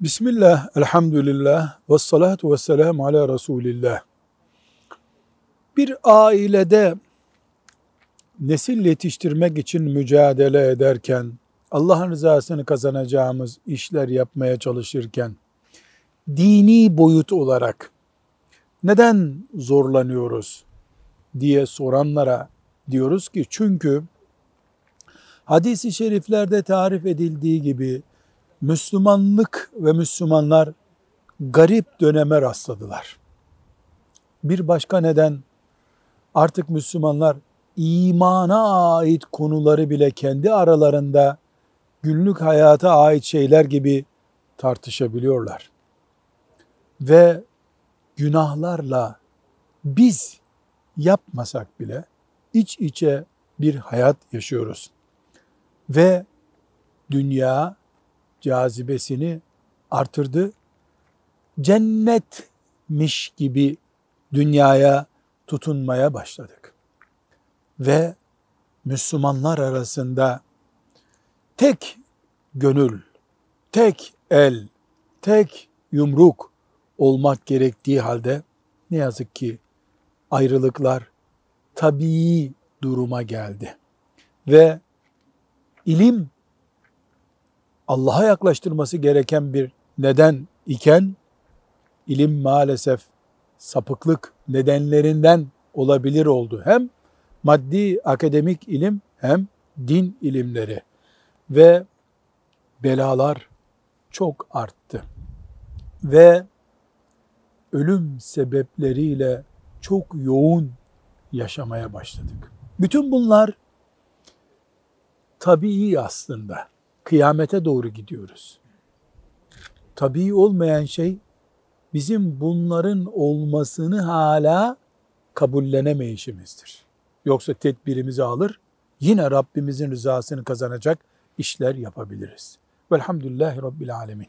Bismillah, elhamdülillah, ve salatu ve selamu ala Resulillah. Bir ailede nesil yetiştirmek için mücadele ederken, Allah'ın rızasını kazanacağımız işler yapmaya çalışırken, dini boyut olarak neden zorlanıyoruz diye soranlara diyoruz ki çünkü hadisi şeriflerde tarif edildiği gibi Müslümanlık ve Müslümanlar garip döneme rastladılar. Bir başka neden artık Müslümanlar imana ait konuları bile kendi aralarında günlük hayata ait şeyler gibi tartışabiliyorlar. Ve günahlarla biz yapmasak bile iç içe bir hayat yaşıyoruz. Ve dünya cazibesini artırdı. Cennetmiş gibi dünyaya tutunmaya başladık. Ve Müslümanlar arasında tek gönül, tek el, tek yumruk olmak gerektiği halde ne yazık ki ayrılıklar tabii duruma geldi. Ve ilim Allah'a yaklaştırması gereken bir neden iken ilim maalesef sapıklık nedenlerinden olabilir oldu. Hem maddi akademik ilim hem din ilimleri ve belalar çok arttı. Ve ölüm sebepleriyle çok yoğun yaşamaya başladık. Bütün bunlar tabii aslında kıyamete doğru gidiyoruz. Tabii olmayan şey bizim bunların olmasını hala kabullenemeyişimizdir. Yoksa tedbirimizi alır, yine Rabbimizin rızasını kazanacak işler yapabiliriz. Velhamdülillahi Rabbil Alemin.